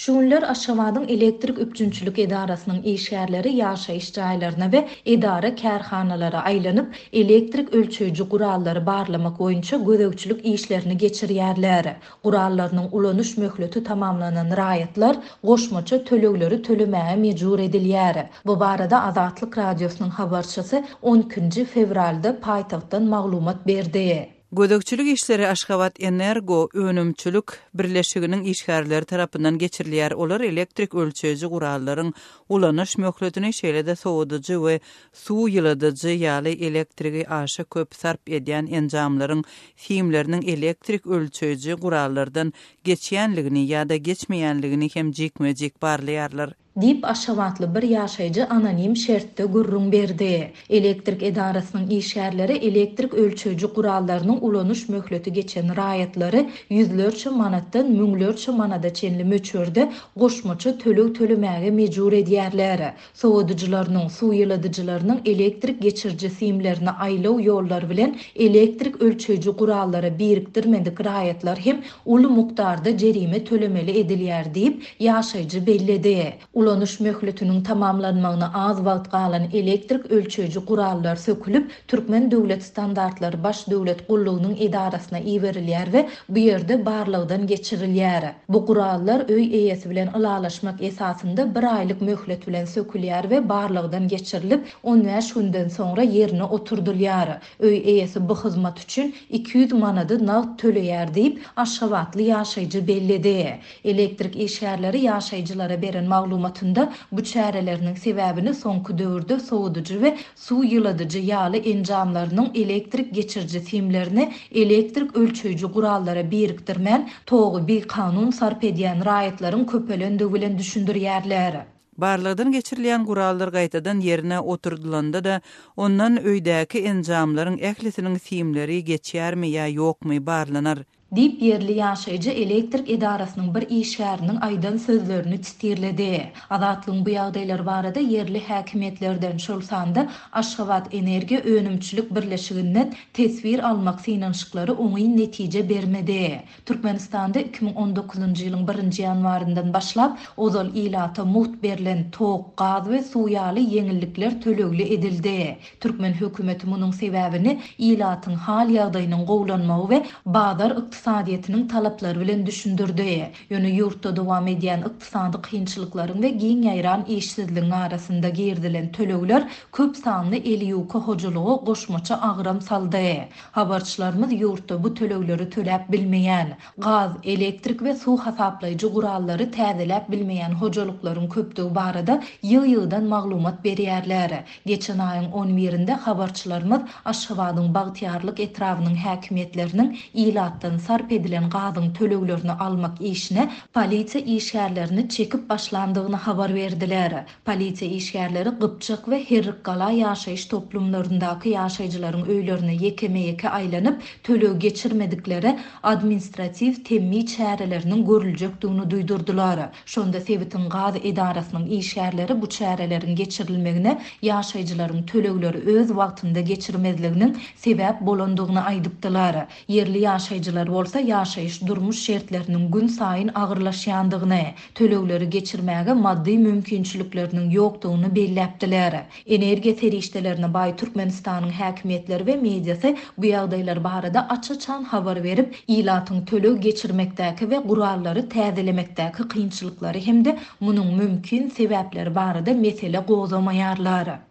Şu günler Aşgabadyň elektrik üpjünçilik edarasynyň işgärleri ýaşaýyş jaýlaryna we edara-kärhanalara aýlanyp, elektrik ölçeýji gurallary barlamak boýunça gözegçilik işlerini geçirýärler. Gurallarynyň ulanyş möhleti tamamlanan raýatlar goşmaça tölegleri tölemäge mejbur edilýär. Bu barada Azatlyk Radiosynyň habarçysy on ikinji fewralda paýtagtdan maglumat berdi. Gözegçilik işleri Aşgabat-Energo önümçilik birleşiginiň işgärleri tarapyndan geçirilýär, olar elektrik ölçeýji gurallaryň ulanyş möhletini, şeýle-de sowadyjy we suw ýyladyjy ýaly elektrigi aşa köp sarp edýän enjamlaryň simleriniň elektrik ölçeýji gurallardan geçýänligini ýa-da geçmeýänligini hem jikme-jik barlaýarlar. Diýip, aşgabatly bir ýaşaýjy anonim şertde gürrüň berdi. Elektrik edarasynyň işgärleri elektrik ölçeýji gurallarynyň ulanyş möhleti geçen raýatlary ýüzlerçe manatdan müňlerçe manada çenli möçberde goşmaça töleg tölemäge mejbur edýärler. Sowadyjylarynyň, suw ýyladyjylarynyň elektrik geçiriji simlerini aýlaw ýollary bilen elektrik ölçeýji gurallary birikdirmedik raýatlar hem uly mukdarda jerime tölemeli edilýär diýip, Ýaşaýjy belledi. Ulanyş möhletiniň tamamlanmagyna az wagt galan elektrik ölçeýji gurallar sökülip, Türkmen döwlet standartlary baş döwlet gullugynyň edarasyna iberilýär we bu ýerde barlagdan geçirilýär. Bu gurallar öý eýesi bilen ylalaşmak esasynda bir aýlyk möhlet bilen sökülýär we barlagdan geçirilip, on bäş günden soňra ýerine oturdylýar. Öý eýesi bu hyzmat üçin iki ýüz manady nagt töleýär diýip, aşgabatly ýaşaýjy belledi. Elektrik işgärleri ýaşaýjylara beren maglumatynda bu çäreleriniň sebäbini soňky döwürde sowadyjy we suw ýyladyjy ýaly enjamlarynyň elektrik geçiriji simlerini elektrik ölçeýji gurallara birikdirmän, togy bikanun sarp edýän raýatlaryň köpelendigi bilen düşündirýärler. Barlagdan geçirilýän gurallar gaýtadan ýerine oturdylanda-da, ondan öýdäki enjamlaryň ählisiniň simleri geçýärmi ýa ýokmy barlanar. Diýip, ýerli ýaşaýjy elektrik edarasynyň bir işgäriniň aýdan sözlerini titirledi. Azatlygyň bu ýagdaýlar barada ýerli häkimiýetlerden, şol sanda Aşgabat-energiýa önümçilik birleşiginden teswir almak synanyşyklary oňyn netije bermedi. Türkmenistanda iki müň on dokuzynjy ýylyň birinji ýanwaryndan başlap, ozal ilata mugt berlen tok, gaz we suw ýaly ýeňillikler tölegli edildi. Türkmen hökümeti munuň sebäbini ilatyň hal-ýagdaýynyň gowulanmagy we bazar ykdysadyýetiniň talaplary bilen düşündirdi. Ýöne ýurtda dowam edýän ykdysady kynçylyklaryň we giň ýaýran işsizligiň arasynda girizilen tölegler köp sanly eli ýuka hojalyga goşmaça agram saldy. Habarçylarymyz ýurtda bu tölegleri töläp bilmeýän, gaz, elektrik we suw hasaplaýjy gurallary täzeläp bilmeýän hojalyklaryň köpdügi barada ýygy-ýygydan maglumat berýärler. Geçen aýyň on birinde habarçylarymyz Aşgabadyň Bagtyýarlyk etrabynyň häkimiýetleriniň ilatdan sarp edilen gazyň töleglerini almak işine polisiýa işgärlerini çekip başlandygyny habar berdiler. Polisiýa işgärleri Gypjak we Herrikgala ýaşaýyş toplumlaryndaky ýaşaýjylaryň öýlerine ýekeme-ýeke aýlanyp, töleg geçirmediklere administratiw temmi çäreleriniň görüljekdigini duýdurdylar. Şonda sebitiň gaz edarasynyň işgärleri bu çäreleriň geçirilmegine ýaşaýjylaryň tölegleri öz wagtynda geçirmezliginiň sebäp bolandygyny aýdypdylar. Ýerli ýaşaýjylar bolsa ýaşaýyş-durmuş şertleriniň günsaýyn agyrlaşýandygyny, tölegleri geçirmäge maddy mümkinçilikleriniň ýokdugyny belläpdiler. Energiýa serişdelerine baý Türkmenistanyň häkimiýetleri we mediasy bu ýagdaýlar barada aç-açan habar berip, ilatyň töleg geçirmekdäki we gurallary täzelemekdäki kynçylyklary hem-de munuň mümkin sebäpleri barada mesele gozamaýarlar.